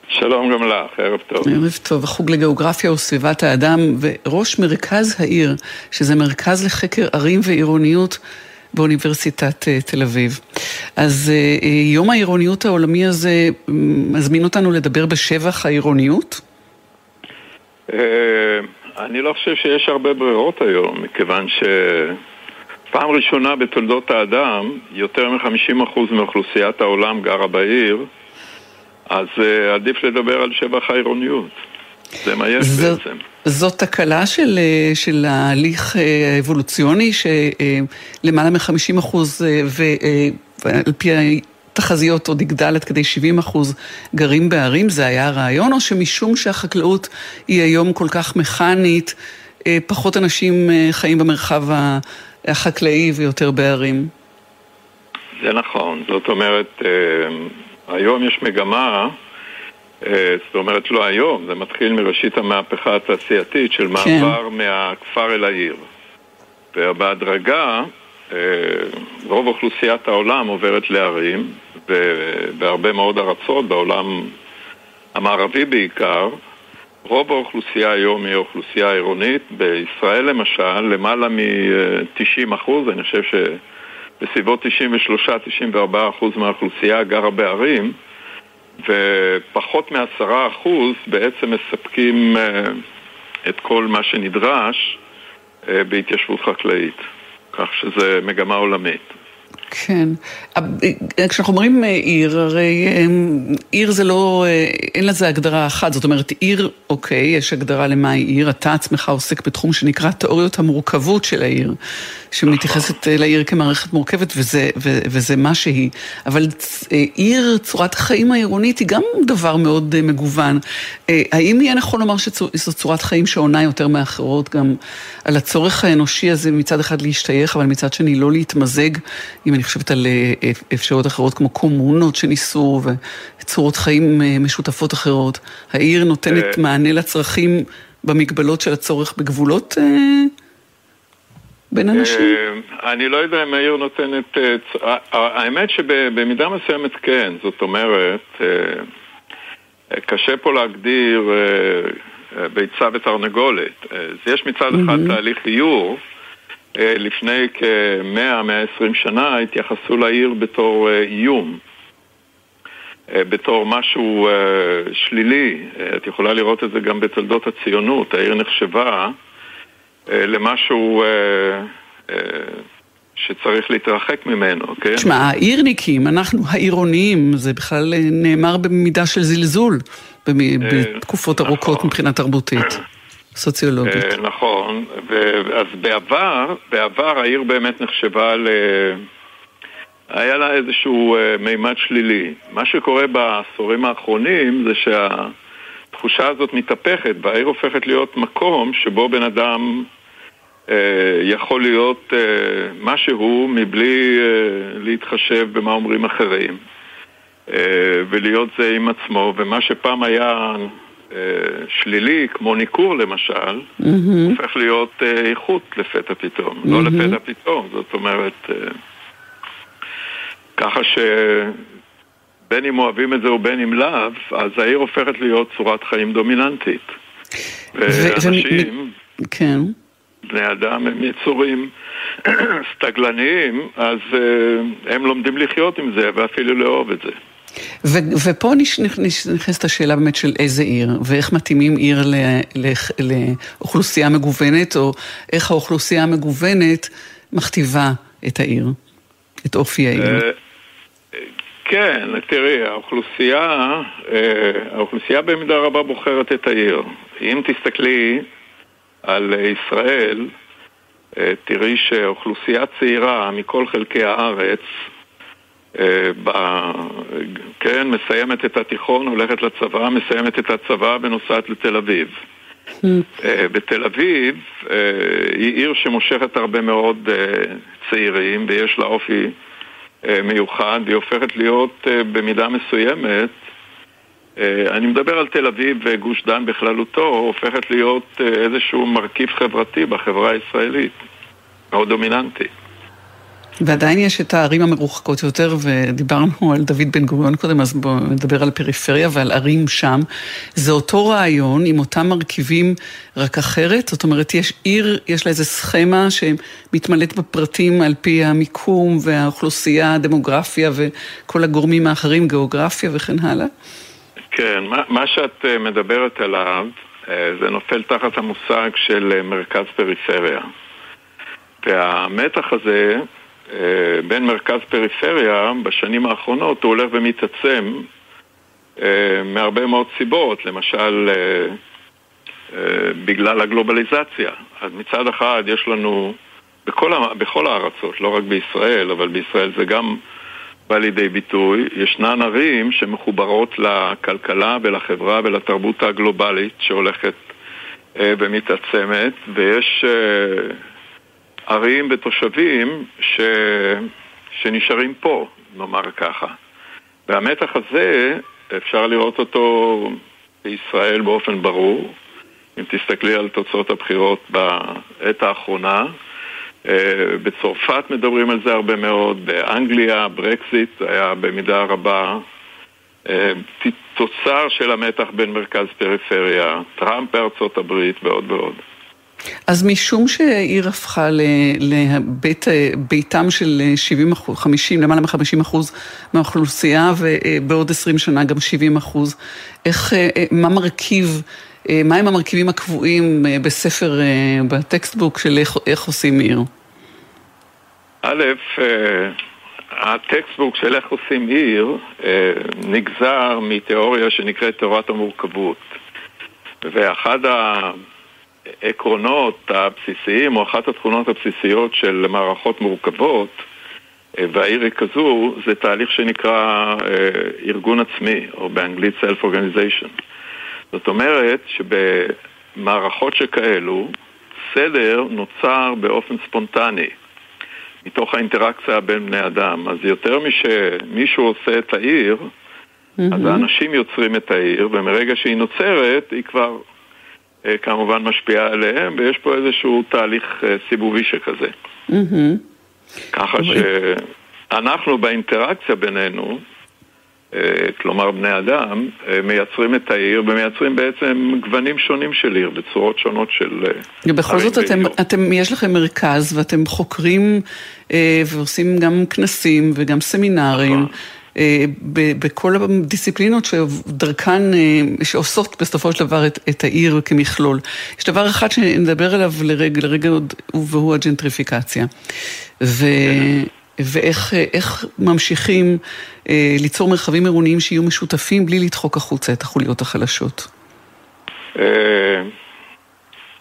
שלום גם לך, ערב טוב. ערב טוב, החוג לגיאוגרפיה וסביבת האדם וראש מרכז העיר, שזה מרכז לחקר ערים ועירוניות באוניברסיטת אה, תל אביב. אז אה, אה, יום העירוניות העולמי הזה מזמין אותנו לדבר בשבח העירוניות? אני לא חושב שיש הרבה ברירות היום, מכיוון שפעם ראשונה בתולדות האדם, יותר מ-50% מאוכלוסיית העולם גרה בעיר, אז עדיף לדבר על שבח העירוניות. זה מה יש זו, בעצם. זאת תקלה של, אה, של ההליך אה, האבולוציוני, שלמעלה מ-50 אחוז, אה, ועל פי התחזיות עוד יגדל עד כדי 70 אחוז גרים בערים, זה היה הרעיון, או שמשום שהחקלאות היא היום כל כך מכנית, פחות אנשים חיים במרחב החקלאי ויותר בערים? זה נכון, זאת אומרת, היום יש מגמה זאת אומרת, לא היום, זה מתחיל מראשית המהפכה התעשייתית של כן. מעבר כן. מהכפר אל העיר. ובהדרגה, אה, רוב אוכלוסיית העולם עוברת לערים, ובהרבה מאוד ארצות, בעולם המערבי בעיקר, רוב האוכלוסייה היום היא אוכלוסייה עירונית. בישראל למשל, למעלה מ-90 אחוז, אני חושב שבסביבות 93-94 אחוז מהאוכלוסייה גרה בערים. ופחות מעשרה אחוז בעצם מספקים אה, את כל מה שנדרש אה, בהתיישבות חקלאית, כך שזה מגמה עולמית. כן. כשאנחנו אומרים אה, עיר, הרי אה, עיר זה לא, אה, אין לזה הגדרה אחת. זאת אומרת, עיר, אוקיי, יש הגדרה למהי עיר. אתה עצמך עוסק בתחום שנקרא תיאוריות המורכבות של העיר, שמתייחסת לעיר כמערכת מורכבת, וזה, וזה מה שהיא. אבל עיר, צורת החיים העירונית, היא גם דבר מאוד מגוון. האם יהיה נכון לומר שזו צורת חיים שעונה יותר מאחרות גם על הצורך האנושי הזה מצד אחד להשתייך, אבל מצד שני לא להתמזג עם אני חושבת על אה, אפשרויות אחרות כמו קומונות שניסו וצורות חיים אה, משותפות אחרות. העיר נותנת אה. מענה לצרכים במגבלות של הצורך בגבולות בין אנשים? אני לא יודע אם העיר נותנת... האמת שבמידה מסוימת כן, זאת אומרת, קשה פה להגדיר ביצה ותרנגולת. יש מצד אחד תהליך איור, אה, לפני כ-100-120 שנה התייחסו לעיר בתור אה, איום, אה, בתור משהו שלילי. את יכולה לראות את זה גם בתולדות הציונות. העיר נחשבה למשהו שצריך להתרחק ממנו, כן? תשמע, העירניקים, אנחנו העירוניים, זה בכלל נאמר במידה של זלזול בתקופות ארוכות נכון. מבחינה תרבותית. סוציולוגית. אה, נכון, אז בעבר, בעבר העיר באמת נחשבה ל... היה לה איזשהו אה, מימד שלילי. מה שקורה בעשורים האחרונים זה שהתחושה הזאת מתהפכת, והעיר הופכת להיות מקום שבו בן אדם אה, יכול להיות מה שהוא מבלי להתחשב במה אומרים אחרים. ולהיות זה עם עצמו, ומה שפעם היה שלילי, כמו ניכור למשל, mm-hmm. הופך להיות אה, איכות לפתע פתאום, mm-hmm. לא לפתע פתאום, זאת אומרת, אה, ככה שבין אם אוהבים את זה ובין אם לאו, אז העיר הופכת להיות צורת חיים דומיננטית. ואנשים, כן. בני אדם הם יצורים סטגלניים, אז הם לומדים לחיות עם זה ואפילו לאהוב את זה. ו- ופה נכנסת השאלה באמת של איזה עיר, ואיך מתאימים עיר ל- ל- לאוכלוסייה מגוונת, או איך האוכלוסייה המגוונת מכתיבה את העיר, את אופי העיר. אה, כן, תראי, האוכלוסייה, אה, האוכלוסייה במידה רבה בוחרת את העיר. אם תסתכלי על ישראל, אה, תראי שאוכלוסייה צעירה מכל חלקי הארץ אה, כן, מסיימת את התיכון, הולכת לצבא, מסיימת את הצבא ונוסעת לתל אביב. אה, בתל אביב אה, היא עיר שמושכת הרבה מאוד צעירים ויש לה אופי מיוחד והיא הופכת להיות במידה מסוימת אני מדבר על תל אביב וגוש דן בכללותו, הופכת להיות איזשהו מרכיב חברתי בחברה הישראלית, מאוד דומיננטי. ועדיין יש את הערים המרוחקות יותר, ודיברנו על דוד בן גוריון קודם, אז בואו נדבר על פריפריה ועל ערים שם. זה אותו רעיון עם אותם מרכיבים, רק אחרת? זאת אומרת, יש עיר, יש לה איזה סכמה שמתמלאת בפרטים על פי המיקום והאוכלוסייה, הדמוגרפיה וכל הגורמים האחרים, גיאוגרפיה וכן הלאה? כן, מה, מה שאת אה, מדברת עליו, אה, זה נופל תחת המושג של אה, מרכז פריפריה. והמתח הזה בין מרכז פריפריה בשנים האחרונות הוא הולך ומתעצם אה, מהרבה מאוד סיבות, למשל אה, בגלל הגלובליזציה. אז מצד אחד יש לנו בכל, בכל הארצות, לא רק בישראל, אבל בישראל זה גם בא לידי ביטוי, ישנן ערים שמחוברות לכלכלה ולחברה ולתרבות הגלובלית שהולכת ומתעצמת, ויש ערים ותושבים ש... שנשארים פה, נאמר ככה. והמתח הזה, אפשר לראות אותו בישראל באופן ברור. אם תסתכלי על תוצאות הבחירות בעת האחרונה, אה, בצרפת מדברים על זה הרבה מאוד, באנגליה, ברקזיט היה במידה רבה אה, תוצר של המתח בין מרכז פריפריה, טראמפ בארצות הברית ועוד ועוד. אז משום שהעיר הפכה לביתם של 70 אחוז, 50, למעלה מ-50 אחוז מהאוכלוסייה, ובעוד 20 שנה גם 70 אחוז, איך, מה מרכיב, מהם המרכיבים הקבועים בספר, בטקסטבוק של איך, איך עושים עיר? א', הטקסטבוק של איך עושים עיר נגזר מתיאוריה שנקראת תיאוריית המורכבות. ואחד ה... העקרונות הבסיסיים, או אחת התכונות הבסיסיות של מערכות מורכבות, אה, והעיר היא כזו, זה תהליך שנקרא אה, ארגון עצמי, או באנגלית Self-Organization. זאת אומרת שבמערכות שכאלו, סדר נוצר באופן ספונטני, מתוך האינטראקציה בין בני אדם. אז יותר משמישהו עושה את העיר, mm-hmm. אז האנשים יוצרים את העיר, ומרגע שהיא נוצרת, היא כבר כמובן משפיעה עליהם, ויש פה איזשהו תהליך אה, סיבובי שכזה. ככה שאנחנו באינטראקציה בינינו, אה, כלומר בני אדם, מייצרים את העיר ומייצרים בעצם גוונים שונים של עיר בצורות שונות של... ובכל זאת אתם, אתם, יש לכם מרכז ואתם חוקרים ועושים גם כנסים וגם סמינרים. נכון. אה, בכל הדיסציפלינות שדרכן, אה, שעושות בסופו של דבר את, את העיר כמכלול. יש דבר אחד שנדבר עליו לרגע, לרגע עוד, והוא הג'נטריפיקציה. ו... ואיך ממשיכים אה, ליצור מרחבים עירוניים שיהיו משותפים בלי לדחוק החוצה את החוליות החלשות. אה,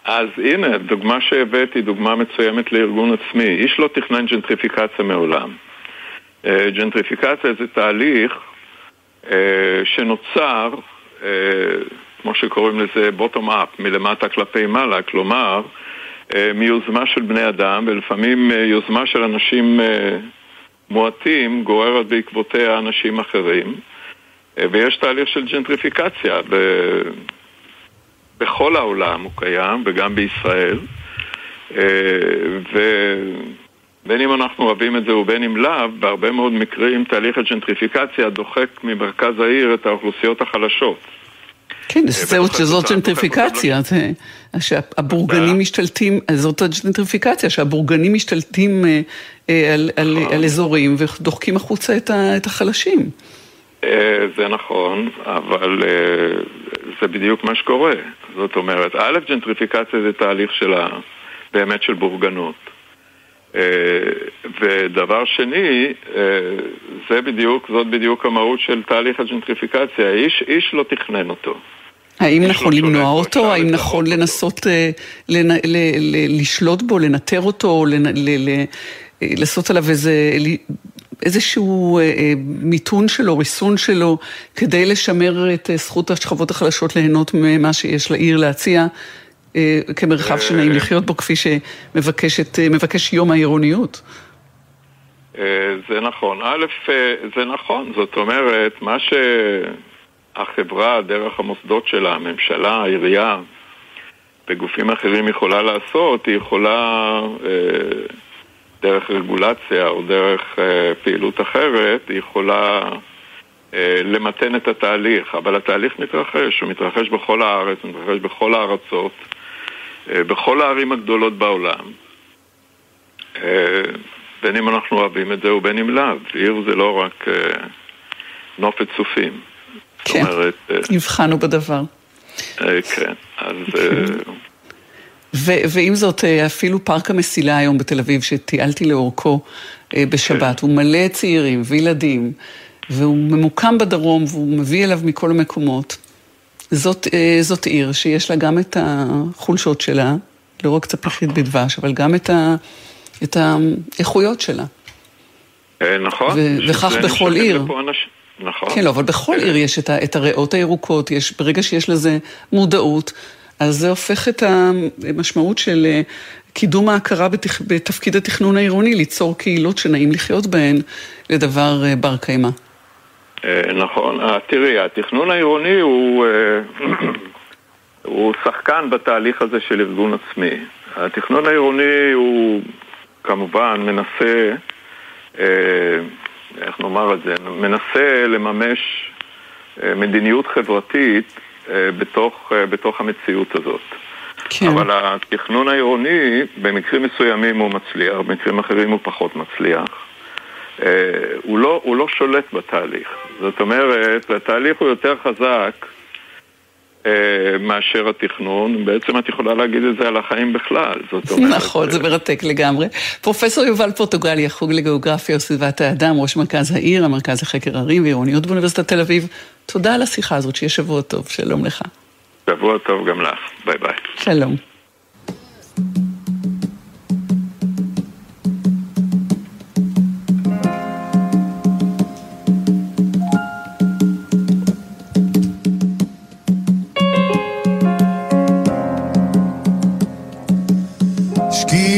אז הנה, דוגמה שהבאתי, דוגמה מצוימת לארגון עצמי. איש לא תכנן ג'נטריפיקציה מעולם. ג'נטריפיקציה זה תהליך שנוצר, כמו שקוראים לזה bottom up, מלמטה כלפי מעלה, כלומר מיוזמה של בני אדם ולפעמים יוזמה של אנשים מועטים גוררת בעקבותיה אנשים אחרים ויש תהליך של ג'נטריפיקציה. ב... בכל העולם הוא קיים וגם בישראל ובין אם אנחנו אוהבים את זה ובין אם לאו, בהרבה מאוד מקרים תהליך הג'נטריפיקציה דוחק ממרכז העיר את האוכלוסיות החלשות. כן, זהו שזאת ג'נטריפיקציה, שהבורגנים משתלטים, זאת הג'נטריפיקציה, שהבורגנים משתלטים על אזורים ודוחקים החוצה את החלשים. זה נכון, אבל זה בדיוק מה שקורה. זאת אומרת, א', ג'נטריפיקציה זה תהליך של. באמת של בורגנות. ודבר שני, זה בדיוק, זאת בדיוק המהות של תהליך הג'נטריפיקציה. איש, איש לא תכנן אותו. האם נכון לא למנוע אותו? האם נכון לנסות. ל... לשלוט בו, לנטר אותו. לעשות עליו איזה... איזשהו מיתון שלו, ריסון שלו, כדי לשמר את זכות השכבות החלשות ליהנות ממה שיש לעיר להציע, כמרחב שנעים לחיות בו, כפי שמבקש יום העירוניות. זה נכון. א', זה נכון. זאת אומרת, מה שהחברה, דרך המוסדות שלה, הממשלה, העירייה, וגופים אחרים יכולה לעשות, היא יכולה... דרך רגולציה או דרך אה, פעילות אחרת, היא יכולה אה, למתן את התהליך, אבל התהליך מתרחש, הוא מתרחש בכל הארץ, הוא מתרחש בכל הארצות, אה, בכל הערים הגדולות בעולם. אה, בין אם אנחנו אוהבים את זה ובין אם לאו. עיר זה לא רק אה, נופת צופים. כן, אה, הבחנו בדבר. אה, כן, אז... אה, ו- ועם זאת, אה, אפילו פארק המסילה היום בתל אביב, שטיילתי לאורכו אה, בשבת, כן. הוא מלא צעירים וילדים, והוא ממוקם בדרום, והוא מביא אליו מכל המקומות. זאת, אה, זאת עיר שיש לה גם את החולשות שלה, לא רק צפיחית בדבש, אבל גם את, ה, את האיכויות שלה. נכון. ו- וכך בכל עיר. נכון. כן, לא, אבל בכל עיר יש את, ה- את הריאות הירוקות, יש, ברגע שיש לזה מודעות, אז זה הופך את המשמעות של קידום ההכרה בתפ... בתפקיד התכנון העירוני, ליצור קהילות שנעים לחיות בהן, לדבר בר קיימא. נכון. תראי, התכנון העירוני הוא, הוא שחקן בתהליך הזה של ארגון עצמי. התכנון העירוני הוא כמובן מנסה, איך נאמר את זה, מנסה לממש מדיניות חברתית בתוך, בתוך המציאות הזאת. כן. אבל התכנון העירוני, במקרים מסוימים הוא מצליח, במקרים אחרים הוא פחות מצליח. הוא לא, הוא לא שולט בתהליך. זאת אומרת, התהליך הוא יותר חזק מאשר התכנון, בעצם את יכולה להגיד את זה על החיים בכלל, זאת אומרת... נכון, זה מרתק לגמרי. פרופסור יובל פורטוגלי, החוג לגיאוגרפיה וסביבת האדם, ראש מרכז העיר, המרכז לחקר ערים ועירוניות באוניברסיטת תל אביב, תודה על השיחה הזאת, שיהיה שבוע טוב, שלום לך. שבוע טוב גם לך, ביי ביי. שלום.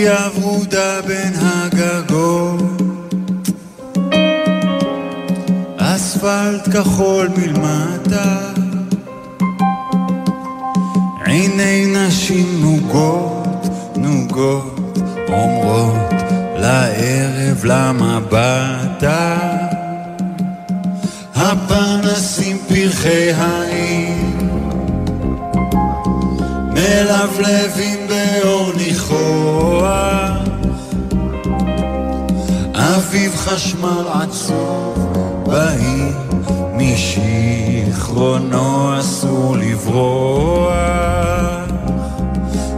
שקיעה ורודה בין הגגות. אספלט כחול מלמטה. עיני נשים נוגות, נוגות, אומרות לערב למבטה. הפנסים פרחי העיר מלבלבים באור ניחוח אביב חשמל עצוב בעיר משיכרונו אסור לברוח.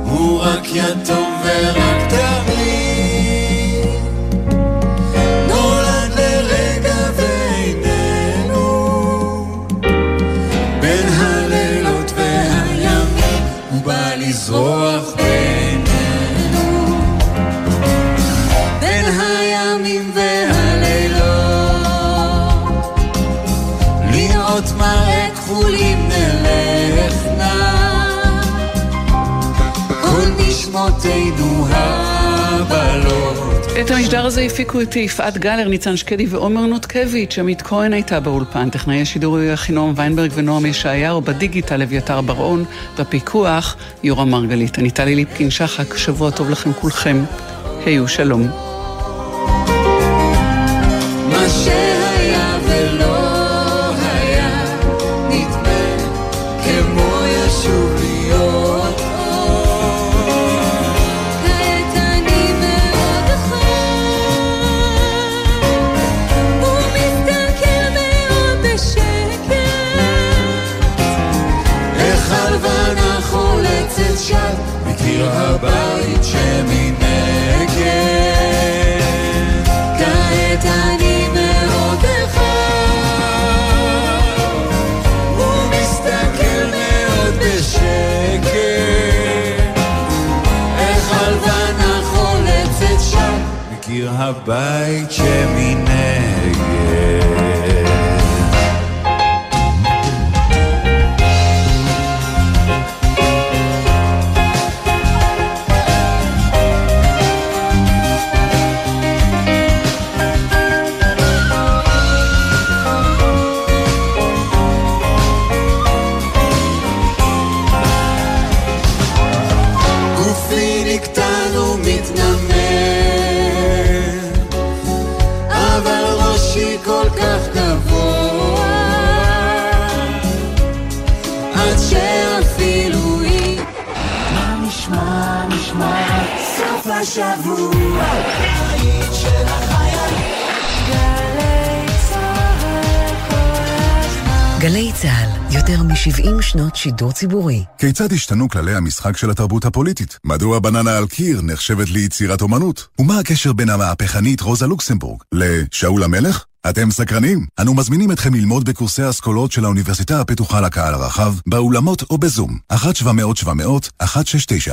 הוא רק יתום ורק אבותינו הבלות. את המשדר הזה הפיקו איתי יפעת גלר, ניצן שקדי ועומר נותקביץ', עמית כהן הייתה באולפן, טכנאי השידור היו אחינועם ויינברג ונועם ישעיהו, בדיגיטל אביתר בר-און, בפיקוח יורם מרגלית. אני טלי ליפקין שחק, שבוע טוב לכם כולכם. היו שלום. bay che mi השבוע, הבית של החיילים. גלי צה"ל, יותר מ-70 שנות שידור ציבורי. כיצד השתנו כללי המשחק של התרבות הפוליטית? מדוע בננה על קיר נחשבת ליצירת אומנות? ומה הקשר בין המהפכנית רוזה לוקסמבורג לשאול המלך? אתם סקרנים? אנו מזמינים אתכם ללמוד בקורסי האסכולות של האוניברסיטה הפתוחה לקהל הרחב, באולמות או בזום. 1-700-700-169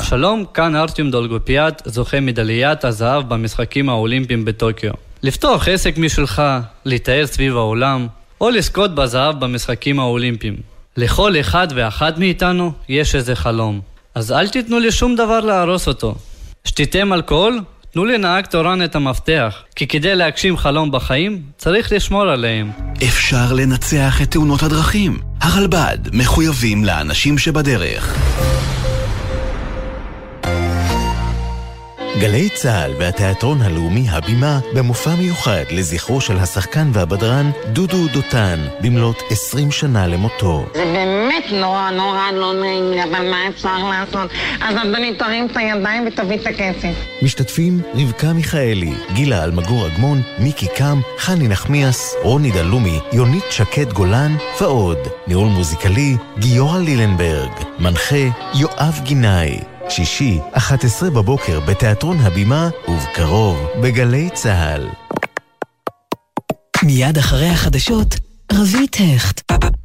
שלום, כאן ארטיום דולגופיאט, זוכה מדליית הזהב במשחקים האולימפיים בטוקיו. לפתוח עסק משלך, לטייל סביב העולם, או לזכות בזהב במשחקים האולימפיים. לכל אחד ואחת מאיתנו יש איזה חלום. אז אל תיתנו לי שום דבר להרוס אותו. שתיתם אלכוהול? תנו לנהג תורן את המפתח, כי כדי להגשים חלום בחיים, צריך לשמור עליהם. אפשר לנצח את תאונות הדרכים. הרלב"ד מחויבים לאנשים שבדרך. גלי צה"ל והתיאטרון הלאומי הבימה במופע מיוחד לזכרו של השחקן והבדרן דודו דותן במלאת 20 שנה למותו. זה באמת נורא נורא לא נעים לי, אבל מה אפשר לעשות? אז אדוני תרים את הידיים ותביא את הכסף. משתתפים רבקה מיכאלי, גילה אלמגור אגמון, מיקי קם, חני נחמיאס, רוני דלומי, יונית שקד גולן ועוד. ניהול מוזיקלי גיורא לילנברג. מנחה יואב גינאי. שישי, 11 בבוקר בתיאטרון הבימה, ובקרוב בגלי צה"ל. מיד אחרי החדשות, רבית הכט.